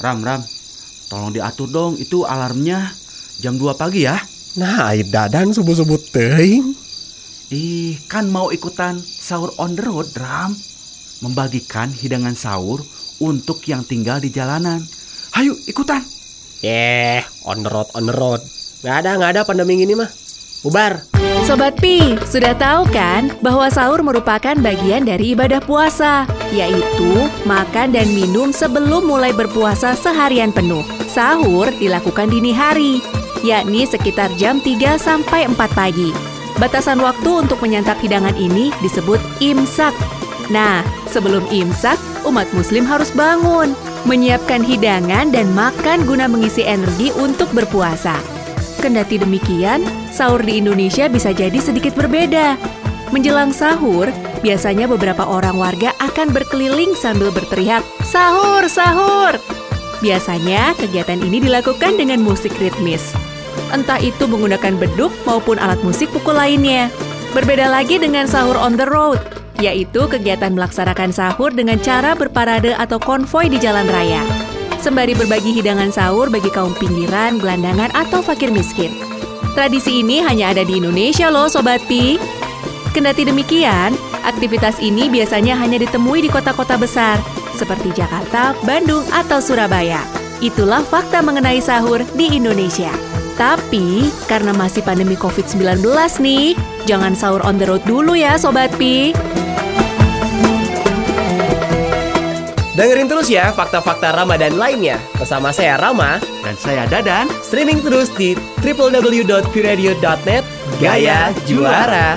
Ram, Ram, tolong diatur dong itu alarmnya jam 2 pagi ya. Nah, air dadan subuh-subuh teuing. Ih, kan mau ikutan sahur on the road, Ram. Membagikan hidangan sahur untuk yang tinggal di jalanan. Hayu, ikutan. Eh, on the road, on the road. Nggak ada, nggak ada pandemi ini mah. Bubar. Sobat Pi, sudah tahu kan bahwa sahur merupakan bagian dari ibadah puasa, yaitu makan dan minum sebelum mulai berpuasa seharian penuh. Sahur dilakukan dini hari, yakni sekitar jam 3 sampai 4 pagi. Batasan waktu untuk menyantap hidangan ini disebut imsak. Nah, sebelum imsak, umat muslim harus bangun, menyiapkan hidangan dan makan guna mengisi energi untuk berpuasa. Kendati demikian, sahur di Indonesia bisa jadi sedikit berbeda. Menjelang sahur, biasanya beberapa orang warga akan berkeliling sambil berteriak, "Sahur, sahur!" Biasanya, kegiatan ini dilakukan dengan musik ritmis. Entah itu menggunakan beduk maupun alat musik pukul lainnya. Berbeda lagi dengan sahur on the road, yaitu kegiatan melaksanakan sahur dengan cara berparade atau konvoi di jalan raya sembari berbagi hidangan sahur bagi kaum pinggiran, gelandangan, atau fakir miskin. Tradisi ini hanya ada di Indonesia loh Sobat Pi. Kendati demikian, aktivitas ini biasanya hanya ditemui di kota-kota besar, seperti Jakarta, Bandung, atau Surabaya. Itulah fakta mengenai sahur di Indonesia. Tapi, karena masih pandemi COVID-19 nih, jangan sahur on the road dulu ya Sobat Pi. Dengerin terus ya fakta-fakta Ramadan lainnya bersama saya Rama. Dan saya Dadan. Streaming terus di www.viradio.net Gaya Juara.